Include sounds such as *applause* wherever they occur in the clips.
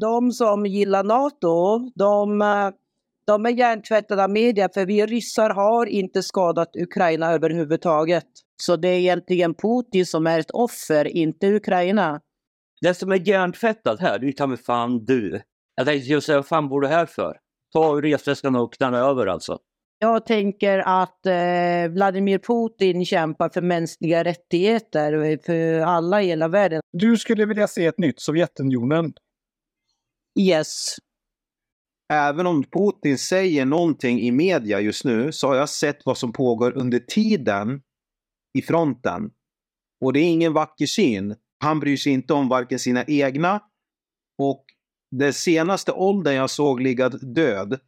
de som gillar NATO, de, eh, de är hjärntvättade av media för vi ryssar har inte skadat Ukraina överhuvudtaget. Så det är egentligen Putin som är ett offer, inte Ukraina. Den som är hjärntvättad här, det är ju ta mig fan du. Jag tänkte just säga, vad fan bor du här för? Ta resväskan och knalla över alltså. Jag tänker att eh, Vladimir Putin kämpar för mänskliga rättigheter för alla i hela världen. Du skulle vilja se ett nytt Sovjetunionen? Yes. Även om Putin säger någonting i media just nu så har jag sett vad som pågår under tiden i fronten. Och det är ingen vacker syn. Han bryr sig inte om varken sina egna och den senaste åldern jag såg ligga död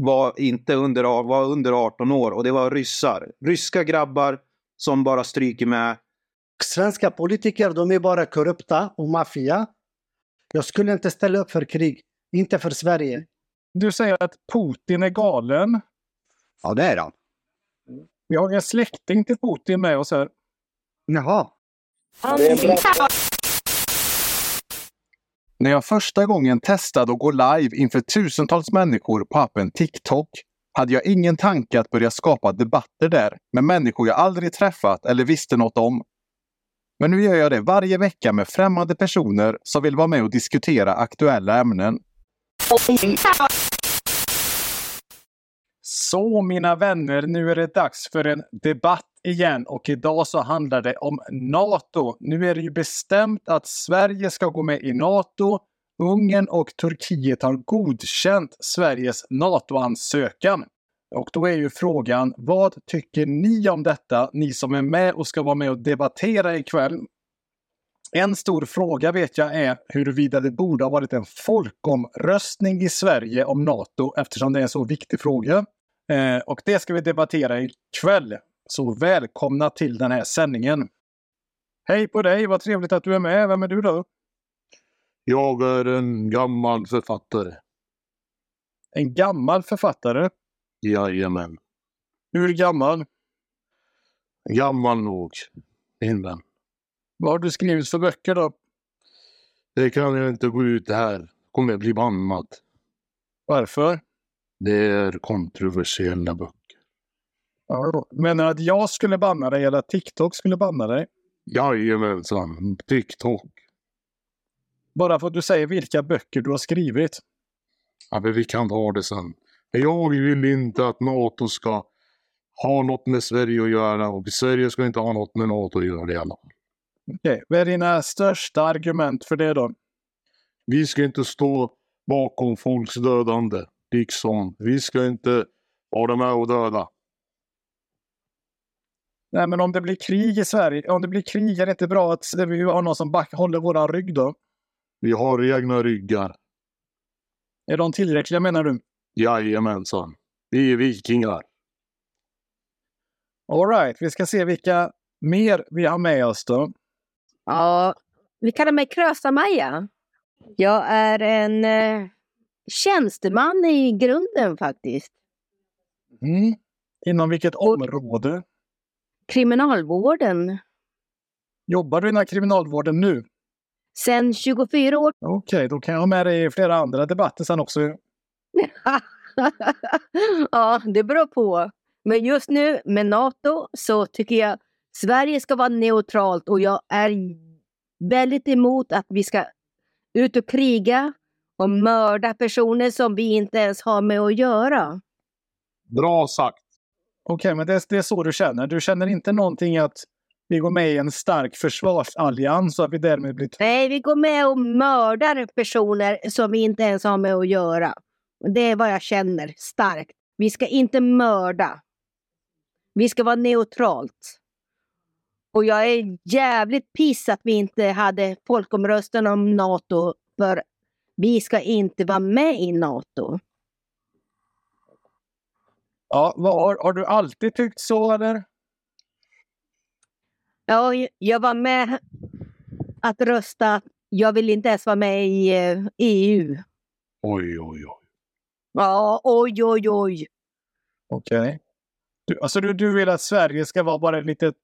var inte under, var under 18 år och det var ryssar. Ryska grabbar som bara stryker med. Svenska politiker, de är bara korrupta och maffia. Jag skulle inte ställa upp för krig. Inte för Sverige. Du säger att Putin är galen. Ja, det är han. Vi har en släkting till Putin med oss här. Jaha. När jag första gången testade att gå live inför tusentals människor på appen TikTok hade jag ingen tanke att börja skapa debatter där med människor jag aldrig träffat eller visste något om. Men nu gör jag det varje vecka med främmande personer som vill vara med och diskutera aktuella ämnen. Så mina vänner, nu är det dags för en debatt igen och idag så handlar det om NATO. Nu är det ju bestämt att Sverige ska gå med i NATO. Ungern och Turkiet har godkänt Sveriges NATO-ansökan. Och då är ju frågan, vad tycker ni om detta? Ni som är med och ska vara med och debattera ikväll. En stor fråga vet jag är huruvida det borde ha varit en folkomröstning i Sverige om NATO eftersom det är en så viktig fråga. Eh, och det ska vi debattera ikväll. Så välkomna till den här sändningen. Hej på dig, vad trevligt att du är med. Vem är du då? Jag är en gammal författare. En gammal författare? Jajamän. Hur gammal? Gammal nog, min vän. Vad har du skrivit för böcker då? Det kan jag inte gå ut här. Kommer jag bli bannad. Varför? Det är kontroversiella böcker. Ja, menar att jag skulle banna dig eller att TikTok skulle banna dig? Jajamensan, TikTok. Bara för att du säger vilka böcker du har skrivit. Ja, men vi kan ta det sen. Jag vill inte att NATO ska ha något med Sverige att göra och Sverige ska inte ha något med NATO att göra i alla fall. Okej, okay. vad är dina största argument för det då? Vi ska inte stå bakom folks dödande. Liksom, vi ska inte vara med och döda. Nej, men om det blir krig i Sverige, om det blir krig, är det inte bra att vi har någon som back, håller våran rygg då? Vi har egna ryggar. Är de tillräckliga menar du? Jajamensan. Vi är vikingar. Alright, vi ska se vilka mer vi har med oss då. Ja, vi kallar mig Krösa-Maja. Jag är en eh, tjänsteman i grunden faktiskt. Mm. Inom vilket område? Kriminalvården. Jobbar du inom kriminalvården nu? Sen 24 år. Okej, okay, då kan jag ha med dig i flera andra debatter sen också. Ja, det beror på. Men just nu med NATO så tycker jag Sverige ska vara neutralt och jag är väldigt emot att vi ska ut och kriga och mörda personer som vi inte ens har med att göra. Bra sagt. Okej, okay, men det, det, är så du känner. Du känner inte någonting att vi går med i en stark försvarsallians och att vi därmed blir... Nej, vi går med och mördar personer som vi inte ens har med att göra. Det är vad jag känner starkt. Vi ska inte mörda. Vi ska vara neutralt. Och jag är jävligt piss att vi inte hade folkomröstning om NATO, för vi ska inte vara med i NATO. Ja, har, har du alltid tyckt så eller? Ja, jag var med att rösta. Jag vill inte ens vara med i EU. Oj, oj, oj. Ja, oj, oj, oj. Okej. Okay. Du, alltså du, du vill att Sverige ska vara bara ett litet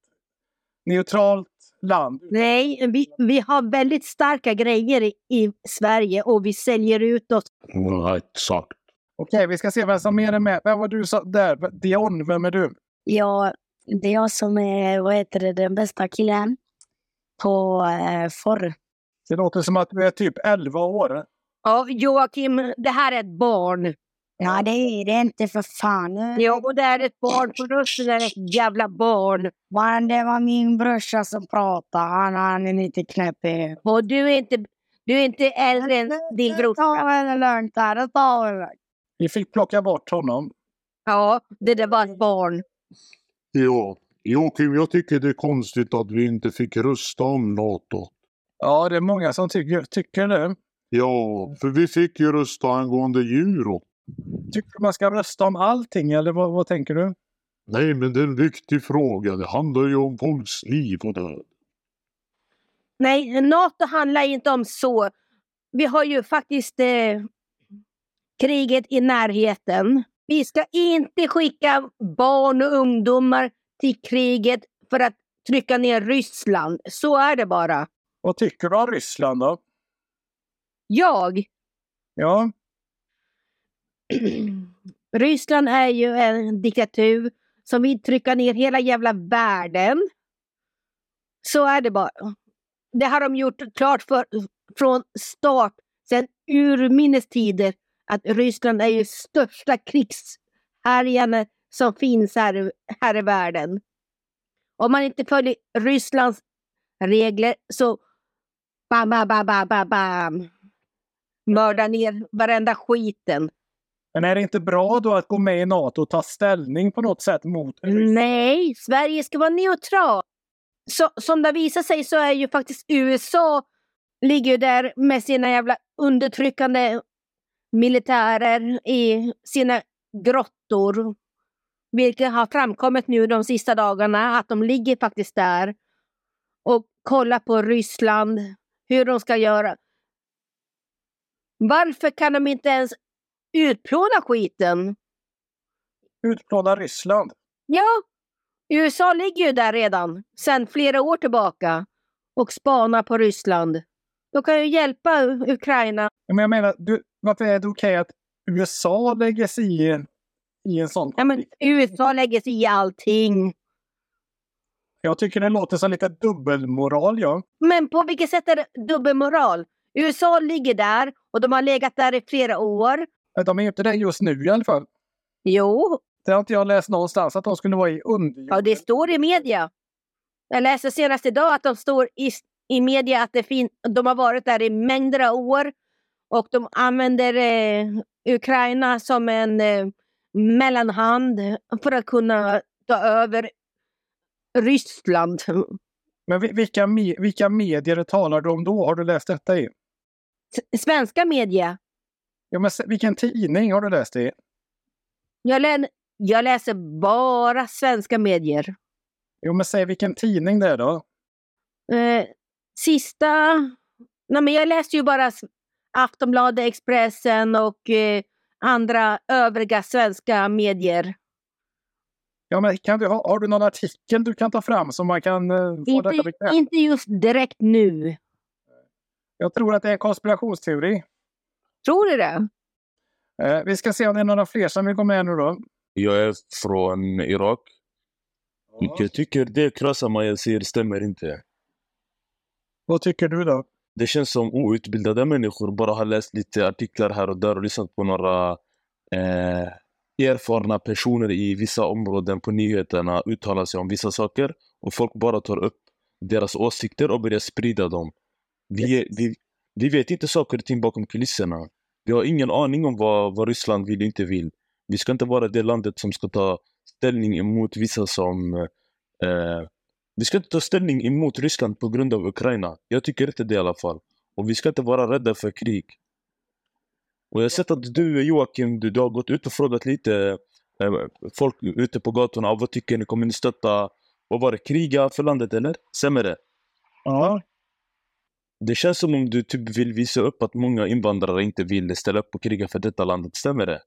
neutralt land. Nej, vi, vi har väldigt starka grejer i, i Sverige och vi säljer ut oss. Ja, exakt. Okej, vi ska se vem som är med. Vem var du sa där? Dion, vem är du? Ja, det är jag som är vad heter det, den bästa killen på eh, forr. Det låter som att du är typ 11 år. Ja, Joakim, det här är ett barn. Ja, det är det inte för fan. Ja, och det är ett barn på rösten, det är ett jävla barn. Men det var min brorsa som pratade. Han, han är lite knäppig. Och du är inte, du är inte äldre än din Ta brorsa. det lugnt där. Det tar vi lugnt. Vi fick plocka bort honom. Ja, det där var ett barn. Ja, Joakim, jag tycker det är konstigt att vi inte fick rösta om NATO. Ja, det är många som tycker, tycker det. Ja, för vi fick ju rösta angående euro. Tycker du man ska rösta om allting eller vad, vad tänker du? Nej, men det är en viktig fråga. Det handlar ju om folks liv och död. Nej, Nato handlar inte om så. Vi har ju faktiskt eh, kriget i närheten. Vi ska inte skicka barn och ungdomar till kriget för att trycka ner Ryssland. Så är det bara. Vad tycker du om Ryssland då? Jag, Ja, *clears throat* Ryssland är ju en diktatur som vill trycka ner hela jävla världen. Så är det bara. Det har de gjort klart för, från start, sedan urminnes tider, att Ryssland är ju största krigshärjande som finns här, här i världen. Om man inte följer Rysslands regler så bam, bam, bam, bam, bam, bam. Mörda ner varenda skiten. men är det inte bra då att gå med i NATO och ta ställning på något sätt mot Ryssland? Nej, Sverige ska vara neutral. Så, som det visar sig så är ju faktiskt USA ligger ju där med sina jävla undertryckande militärer i sina grottor. Vilket har framkommit nu de sista dagarna att de ligger faktiskt där och kollar på Ryssland, hur de ska göra. Varför kan de inte ens utplåna skiten? Utplåna Ryssland? Ja, USA ligger ju där redan sedan flera år tillbaka och spanar på Ryssland. De kan ju hjälpa Ukraina. Men jag menar, du, varför är det okej att USA lägger sig i, i en sån Ja, men? USA lägger sig i allting. Jag tycker det låter som lite dubbelmoral, ja. Men på vilket sätt är det dubbelmoral? USA ligger där och de har legat där i flera år. De är inte det just nu i alla fall. Jo, Det har inte jag läst någonstans att de skulle vara i underjord. ja, det står i media. Jag läste senast idag att de står i, i media att det fin- de har varit där i mängder av år och de använder eh, Ukraina som en eh, mellanhand för att kunna ta över Ryssland. Men vi- vilka, me, vilka medier talar du om då? Har du läst detta i? Svenska media. Ja, men vilken tidning har du läst i? Jag, lä- jag läser bara svenska medier. Jo, men säg vilken tidning det är då. Eh, sista... Nej, men jag läste ju bara Aftonbladet, Expressen och eh, andra övriga svenska medier. Ja, men kan du, ha, har du någon artikel du kan ta fram som man kan eh, få detta Inte, bekräftat? inte just direkt nu. Jag tror att det är en konspirationsteori. Tror du det? Eh, vi ska se om det är några fler som vill gå med nu då. Jag är från Irak. Jag tycker det krassa man säger stämmer inte. Vad tycker du då? Det känns som outbildade människor bara har läst lite artiklar här och där och lyssnat på några eh, erfarna personer i vissa områden på nyheterna uttala sig om vissa saker och folk bara tar upp deras åsikter och börjar sprida dem. Vi, vi, vi vet inte saker och ting bakom kulisserna. Vi har ingen aning om vad, vad Ryssland vill och inte vill. Vi ska inte vara det landet som ska ta ställning emot vissa som... Eh, vi ska inte ta ställning emot Ryssland på grund av Ukraina. Jag tycker inte det i alla fall. Och vi ska inte vara rädda för krig. Och jag har sett att du Joakim, du, du har gått ut och frågat lite eh, folk ute på gatorna. Vad tycker ni? Kommer ni stötta, vad var det, kriga för landet eller? Stämmer det? Ja. Det känns som om du typ vill visa upp att många invandrare inte vill ställa upp och kriga för detta landet. Stämmer det?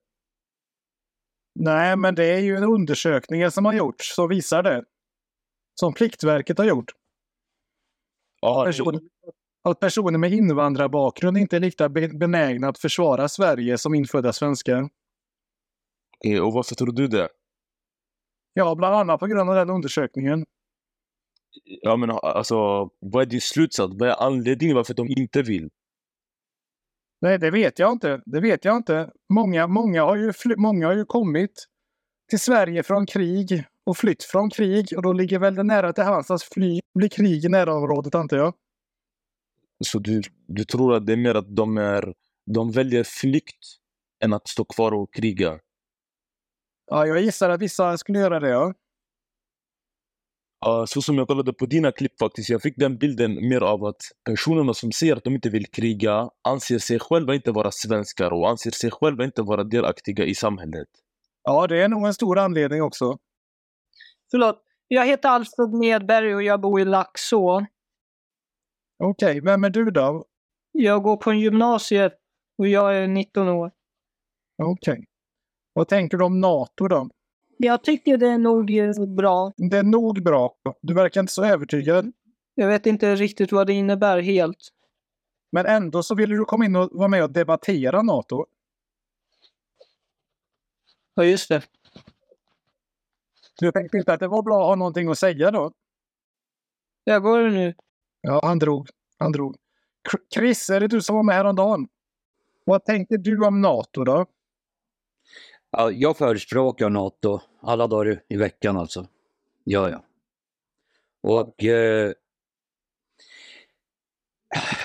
Nej, men det är ju en undersökning som har gjorts som visar det. Som Pliktverket har gjort. Ja, personer, att personer med invandrarbakgrund inte är lika be- benägna att försvara Sverige som infödda svenskar. och varför tror du det? Ja, bland annat på grund av den undersökningen. Ja, men alltså, vad är din slutsats? Vad är anledningen varför de inte vill? Nej, det vet jag inte. Det vet jag inte. Många, många, har, ju många har ju kommit till Sverige från krig och flytt från krig och då ligger väl det nära till hands att fly, bli krig i närområdet antar jag. Så du, du tror att det är mer att de, är, de väljer flykt än att stå kvar och kriga? Ja, jag gissar att vissa skulle göra det, ja. Så som jag kollade på dina klipp faktiskt, jag fick den bilden mer av att personerna som säger att de inte vill kriga anser sig själva inte vara svenskar och anser sig själva inte vara delaktiga i samhället. Ja, det är nog en stor anledning också. Förlåt, jag heter Alfred Nedberg och jag bor i Laxå. Okej, vem är du då? Jag går på en gymnasiet och jag är 19 år. Okej. Vad tänker du om NATO då? Jag tycker det är nog bra. Det är nog bra. Du verkar inte så övertygad. Jag vet inte riktigt vad det innebär helt. Men ändå så vill du komma in och vara med och debattera NATO. Ja, just det. Du tänkte inte att det var bra att ha någonting att säga då? Jag går nu. Ja, han drog. Han drog. Chris, är det du som var med häromdagen? Vad tänker du om NATO då? Ja, jag förespråkar NATO alla dagar i veckan alltså. Ja, ja. Och eh,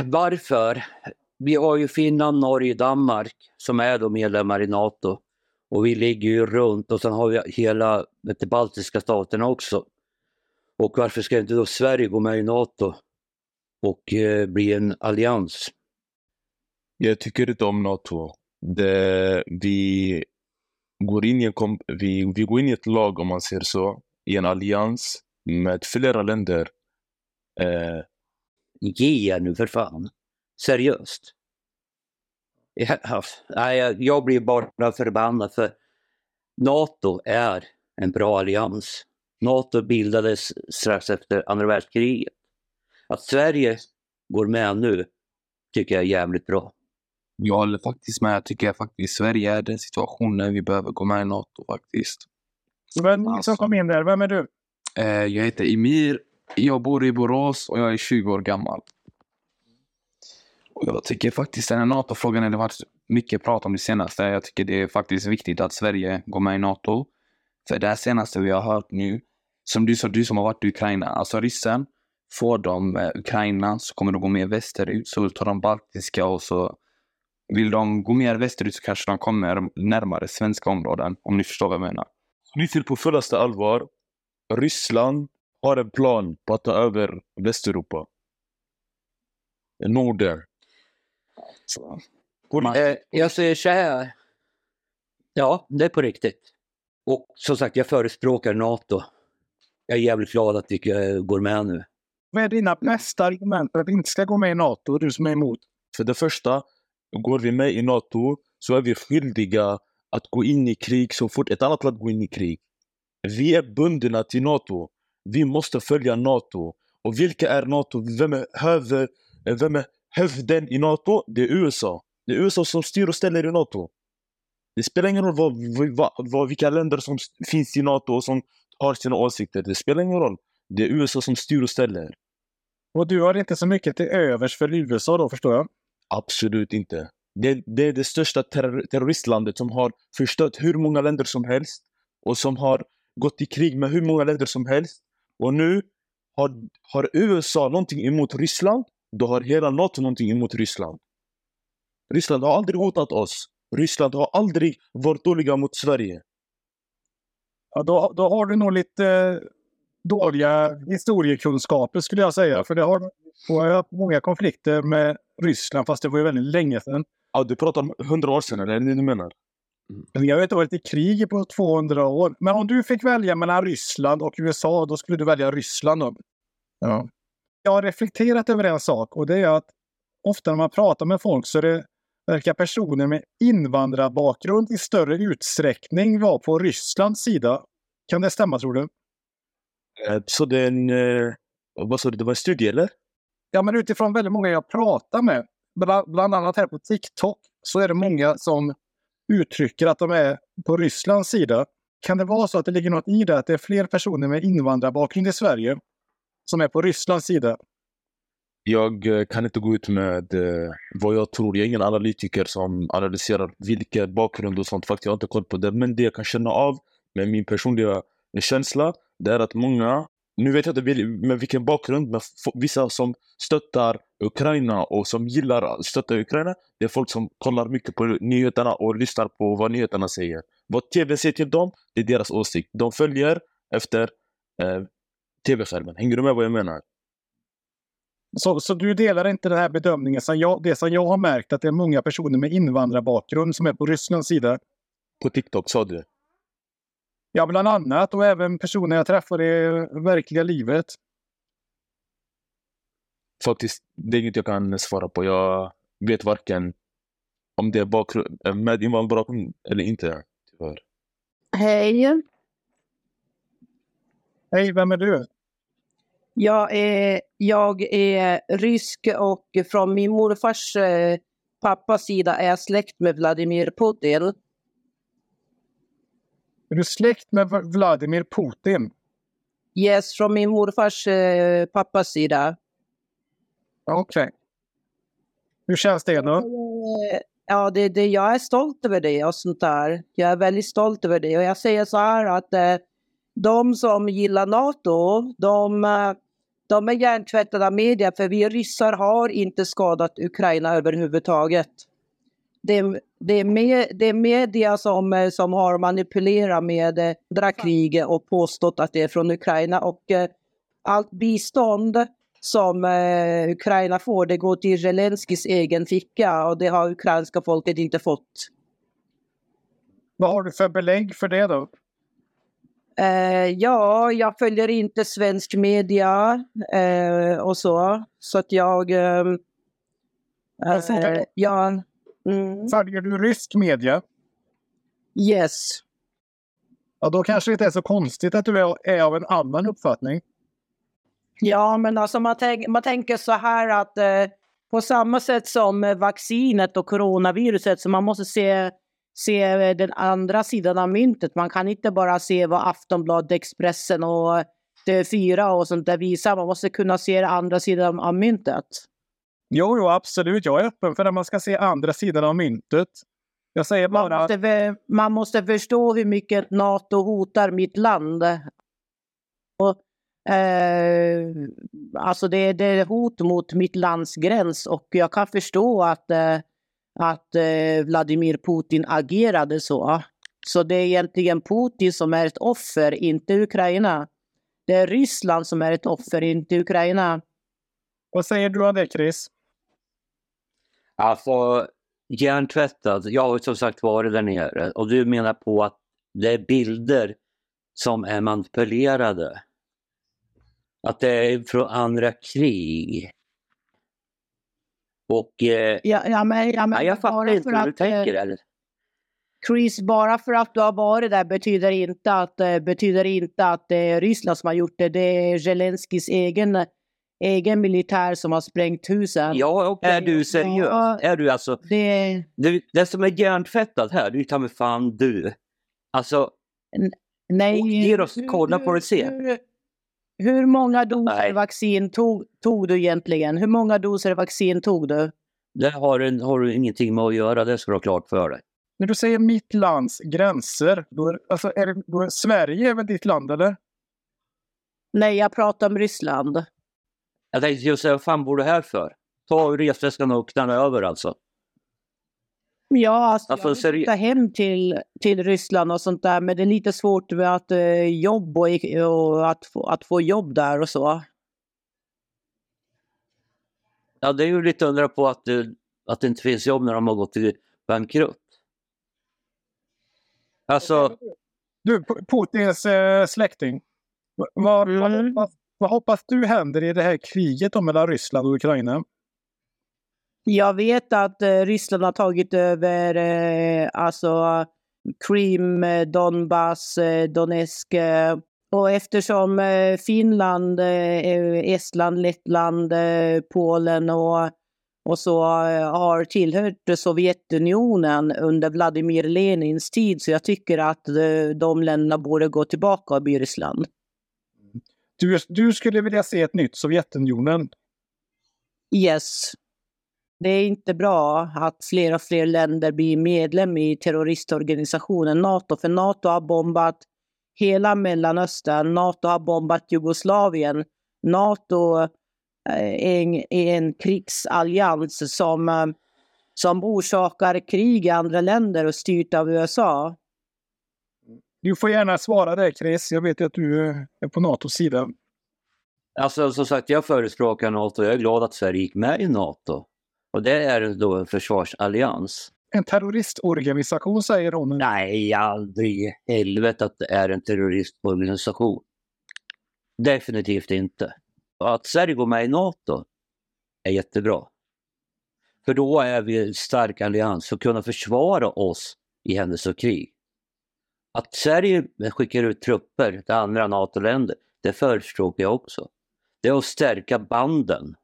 varför? Vi har ju Finland, Norge, Danmark som är då medlemmar i NATO. Och vi ligger ju runt och sen har vi hela de baltiska staterna också. Och varför ska inte då Sverige gå med i NATO och eh, bli en allians? Jag tycker inte om NATO. Det, vi, går in i e en kom, vi, vi går in i e ett lag, om man säger så, i en allians med flera länder. Eh, Ge er nu för fan. Seriöst. Ja, alltså, jag- jag blir bara förbannad för NATO är en bra allians. NATO bildades strax efter andra världskriget. Att Sverige går med nu tycker jag är jävligt bra. Jag håller faktiskt med. Jag tycker faktiskt Sverige är den situationen vi behöver gå med i NATO faktiskt. Vem som kom in där? Vem är du? Eh, jag heter Emir. Jag bor i Borås och jag är 20 år gammal. Och jag tycker faktiskt den här NATO-frågan, det har varit mycket prat om det senaste. Jag tycker det är faktiskt viktigt att Sverige går med i NATO. För det här senaste vi har hört nu, som du sa, du som har varit i Ukraina, alltså ryssen, får de eh, Ukraina så kommer de gå mer västerut, så tar de baltiska och så vill de gå mer västerut så kanske de kommer närmare svenska områden, om ni förstår vad jag menar. Ni till på fullaste allvar. Ryssland har en plan på att ta över Västeuropa. Norden. Så, Eh, jag säger så här. Ja, det är på riktigt. Och som sagt, jag förespråkar NATO. Jag är jävligt glad att vi eh, går med nu. Vad är dina bästa argument för att vi inte ska gå med i NATO, du som är emot? För det första, går vi med i NATO så är vi skyldiga att gå in i krig så fort ett annat land går in i krig. Vi är bundna till NATO. Vi måste följa NATO. Och vilka är NATO? Vem är, höver, eh, vem är hövden i NATO? Det är USA. Det är USA som styr och ställer i NATO. Det spelar ingen roll vad, vad, vad, vilka länder som finns i NATO och som har sina åsikter. Det spelar ingen roll. Det är USA som styr och ställer. Och du har inte så mycket till övers för USA då, förstår jag? Absolut inte. Det, det är det största terror, terroristlandet som har förstört hur många länder som helst och som har gått i krig med hur många länder som helst. Och nu har, har USA någonting emot Ryssland, då har hela NATO någonting emot Ryssland. Ryssland har aldrig hotat oss. Ryssland har aldrig varit dåliga mot Sverige. Ja, då, då har du nog lite dåliga historiekunskaper skulle jag säga. För det har, jag har haft många konflikter med Ryssland, fast det var ju väldigt länge sedan. Ja, du pratar om hundra år sedan, eller är det det du menar? Vi har ju inte varit i krig på 200 år. Men om du fick välja mellan Ryssland och USA, då skulle du välja Ryssland då? Ja. Jag har reflekterat över en sak och det är att ofta när man pratar med folk så är det, verkar personer med invandrarbakgrund i större utsträckning vara på Rysslands sida. Kan det stämma tror du? Eh, Så det är en... eh, Vad sa du, det var en studie eller? Ja, men utifrån väldigt många jag pratar med, bland, annat här på TikTok, så är det många som uttrycker att de är på Rysslands sida. Kan det vara så att det ligger något i det, att det är fler personer med invandrarbakgrund i Sverige som är på Rysslands sida? Jag eh, kan inte gå ut med vad jag tror. Jag är ingen analytiker som analyserar vilka bakgrund och sånt. Faktiskt, jag har inte koll på det. Men det jag kan känna av med min personliga känsla, det är att många, nu vet jag inte med vilken bakgrund, men vissa som stöttar Ukraina och som gillar att stötta Ukraina, det är folk som kollar mycket på nyheterna och lyssnar på vad nyheterna säger. Vad TV säger till dem, det är deras åsikt. De följer efter eh, TV-skärmen. Hänger du med vad jag menar? Så, så du delar inte den här bedömningen, som jag, det som jag har märkt, att det är många personer med invandrarbakgrund som är på Rysslands sida? På TikTok sa du? Ja, bland annat. Och även personer jag träffar i verkliga livet. Faktiskt, det är inget jag kan svara på. Jag vet varken om det är bakgrund, eh, med invandrarbakgrund eller inte. Tyvärr. Hej. Hej, vem är du? Jag är, jag är rysk och från min morfars eh, pappas sida är jag släkt med Vladimir Putin. Är du släkt med Vladimir Putin? Yes, från min morfars eh, pappas sida. Okej. Hur känns det då? Eh, Ja, det, det, jag är stolt över det och sånt där. Jag är väldigt stolt över det. Och jag säger så här att eh, de som gillar NATO, de, eh, de är hjärntvättade av media för vi ryssar har inte skadat Ukraina överhuvudtaget. Det, det, är, med, det är media som, eh, som har manipulerat med eh, andra kriget och påstått att det är från Ukraina. Och eh, allt bistånd som eh, Ukraina får, det går till Zelenskyjs egen ficka och det har ukrainska folket inte fått. Vad har du för belägg för det då? Eh, ja, jag följer inte svensk media eh, och så. Så att jag... Eh, eh, ja, mm, Följer du rysk media? yes. Ja, då kanske det inte är så konstigt att du är, av en annan uppfattning. Ja, men alltså man, tänk, man tänker så här att eh, på samma sätt som eh, vaccinet och coronaviruset så man måste se, se eh, den andra sidan av myntet. Man kan inte bara se vad Aftonbladet, Expressen och TV4 och sånt där visar. Man måste kunna se den andra sidan av myntet. Jo, jo, absolut. Jag är öppen för att man ska se andra sidan av myntet. Jag säger Man bara... måste, ve- man måste förstå hur mycket NATO hotar mitt land. Och, eh, alltså det, det är hot mot mitt lands gräns och jag kan förstå att, eh, att eh, Vladimir Putin agerade så. Så det är egentligen Putin som är ett offer, inte Ukraina. Det är Ryssland som är ett offer, inte Ukraina. Vad säger du om det, Chris? Alltså, hjärntvättad. Jag har som sagt varit där nere och du menar på att det är bilder som är manipulerade. Att det är från andra krig. Och... Eh, Ja, ja, men, ja, men nej, jag fattar inte hur du att, eh, tänker. Eller? Chris, bara för att du har varit där betyder inte att, eh, betyder inte att det är Ryssland som har gjort det. Det är Zelenskyjs egen, egen militär som har sprängt husen. Ja, och är du seriös? Ja, Är du alltså... det, Det, det som är hjärntvättat här, det är ju ta mig fan du. Alltså, nej, åk ner och hur- kolla på det se. Hur, hur många doser Nej. vaccin tog, tog du egentligen? Hur många doser vaccin tog du? Det har, en, har du ingenting med att göra, det ska du ha klart för dig. När du säger mitt lands gränser, då är, alltså, är det, då är Sverige är väl ditt land, eller? Nej, jag pratar om Ryssland. Jag tänkte just säga, vad fan bor du här för? Ta resväskan och knalla över alltså. Ja, alltså, Alltså, jag vill seri- flytta hem till, till Ryssland och sånt där, men det är lite svårt med att eh, jobb och, och att, få, att få jobb där och så. Ja, det är ju lite undra på att, det- att det inte finns jobb när de har gått i bankrutt. Alltså, Du, Putins eh, släkting. Va- Vad, vad, Mm. hoppas, vad hoppas du händer i det här kriget då mellan Ryssland och Ukraina? Jag vet att eh, Ryssland har tagit över eh, alltså Krim, eh, Donbass, eh, Donetsk Och eftersom Finland, Estland, Lettland, Polen och, och så har tillhört Sovjetunionen under Vladimir Lenins tid så jag tycker att de länderna borde gå tillbaka och bli Ryssland. Du, du skulle vilja se ett nytt Sovjetunionen? Yes. Det är inte bra att fler och fler länder blir medlem i terroristorganisationen NATO, för NATO har bombat hela Mellanöstern, NATO har bombat Jugoslavien. NATO eh, är en, är en krigsallians som, eh, som orsakar krig i andra länder och styrt av USA. Du får gärna svara där Chris, jag vet ju att du eh, är på NATOs sida. Alltså som sagt, jag förespråkar NATO. Jag är glad att Sverige gick med i NATO. Och det är då en försvarsallians. En terroristorganisation säger hon. Nej, aldrig i helvete att det är en terroristorganisation. Definitivt inte. Att Sverige går med i NATO är jättebra. För då är vi en stark allians för att kunna försvara oss i händelse av krig. Att Sverige skickar ut trupper till andra NATO-länder, det förespråkar jag också. Det är att stärka banden.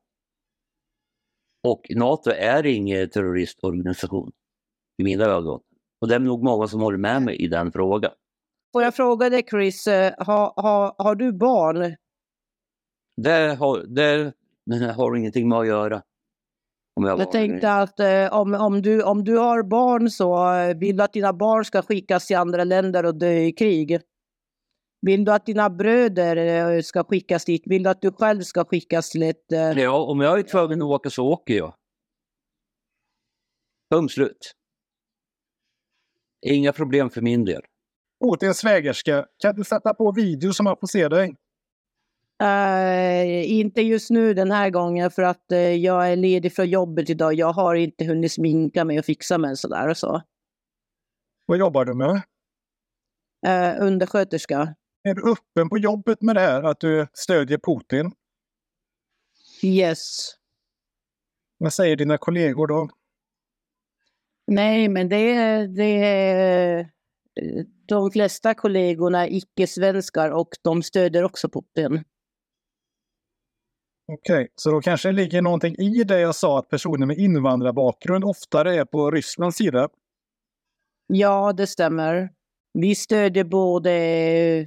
Och NATO är ingen terroristorganisation i mina ögon. Och det är nog många som håller med mig i den frågan. Får jag fråga dig Chris, eh, har, har, har du barn? Det har, det har ingenting med att göra. Om jag, Jag tänkte att eh, om, om, du, om du har barn så eh, vill du att dina barn ska skickas till andra länder och dö i krig. Vill du att dina bröder eh, ska skickas dit? Vill du att du själv ska skickas till ett... eh, Ja, om jag är tvungen att åka så åker jag. Punkt slut. Inga problem för min del. Putins svägerska, kan du sätta på video får se dig? Eh, inte just nu den här gången för att eh, jag är ledig från jobbet idag. Jag har inte hunnit sminka mig och fixa mig sådär och så. Vad jobbar du med? Uh, undersköterska. Är du öppen på jobbet med det här, att du stödjer Putin? Yes. Vad säger dina kollegor då? Nej, men det är, de flesta kollegorna är icke-svenskar och de stöder också Putin. Okej, så då kanske det ligger någonting i det jag sa att personer med invandrarbakgrund oftare är på Rysslands sida. Ja, det stämmer. Vi stödjer både eh,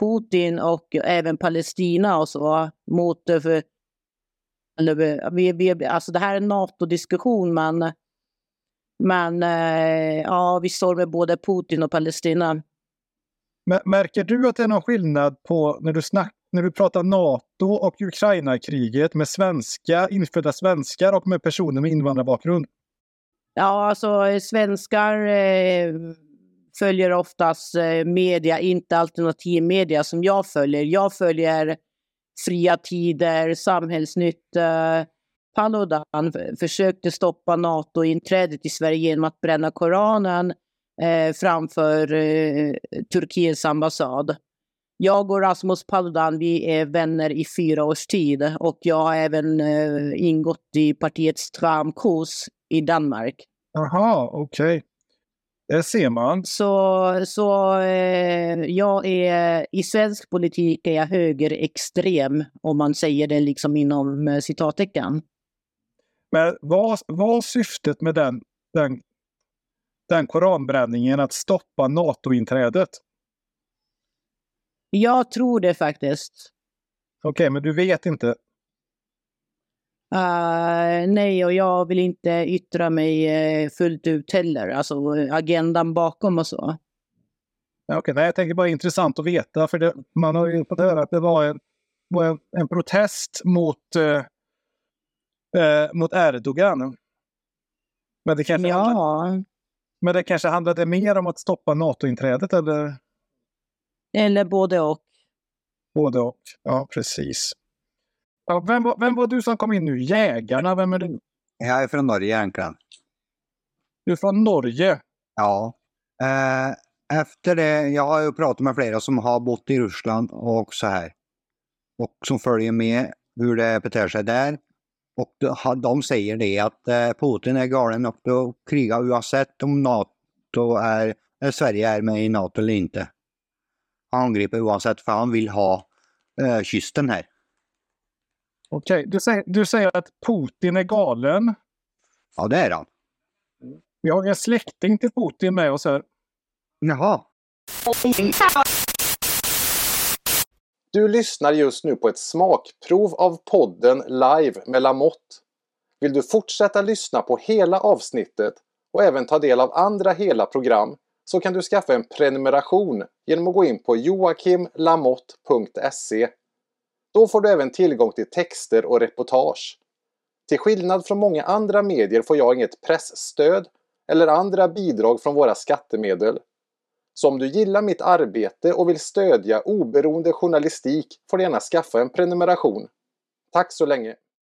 Putin och även Palestina och så mot... eh, För, eller, vi, vi, alltså det här är en NATO-diskussion, men, men eh, ja, vi står med både Putin och Palestina. Märker du att det är någon skillnad på när du, snack, när du pratar NATO och Ukraina-kriget med svenska, infödda svenskar och med personer med invandrarbakgrund? Ja, alltså eh, svenskar eh, följer oftast eh, media, inte alternativ media som jag följer. Jag följer Fria Tider, Samhällsnytt. Eh, Paludan försökte stoppa NATO-inträdet i Sverige genom att bränna Koranen eh, framför eh, Turkiets ambassad. Jag och Rasmus Paludan, vi är vänner i fyra års tid och jag har även eh, ingått i partiet Stram kurs i Danmark. Jaha, okej. Det ser man. Så, så eh, jag är, i svensk politik är jag högerextrem, om man säger det liksom inom eh, citattecken. Men vad var syftet med den, den, den koranbränningen att stoppa NATO-inträdet? Jag tror det faktiskt. Okej, men du vet inte. Eh, nej, och jag vill inte yttra mig eh, fullt ut heller, alltså agendan bakom och så. Okej, nej, jag tänker bara intressant att veta, för det, man har ju fått höra att det var en, var en, en protest mot, eh, eh, mot Erdogan. Men det, kanske Ja. handlade, men det kanske handlade mer om att stoppa NATO-inträdet, eller Eller både och. både och? Ja, precis. Ja, vem, var, vem var du som kom in nu? Jägarna, vem är du? Jag är från Norge egentligen. Du är från Norge? Ja. Eh, efter det, jag har ju pratat med flera som har bott i Ryssland och så här. Och som följer med hur det beter sig där. Och de, säger det att eh, Putin är galen nog att kriga oavsett om NATO är, Sverige är med i NATO eller inte. Angripa oavsett för han vill ha eh, kysten här. Okej, du, säger, du säger att Putin är galen. Ja, det är han. Vi har en släkting till Putin med oss här. Jaha. Du lyssnar just nu på ett smakprov av podden Live med Lamotte. Vill du fortsätta lyssna på hela avsnittet och även ta del av andra hela program så kan du skaffa en prenumeration genom att gå in på joakimlamotte.se. Då får du även tillgång till texter och reportage. Till skillnad från många andra medier får jag inget pressstöd eller andra bidrag från våra skattemedel. Så om du gillar mitt arbete och vill stödja oberoende journalistik får du gärna skaffa en prenumeration. Tack så länge!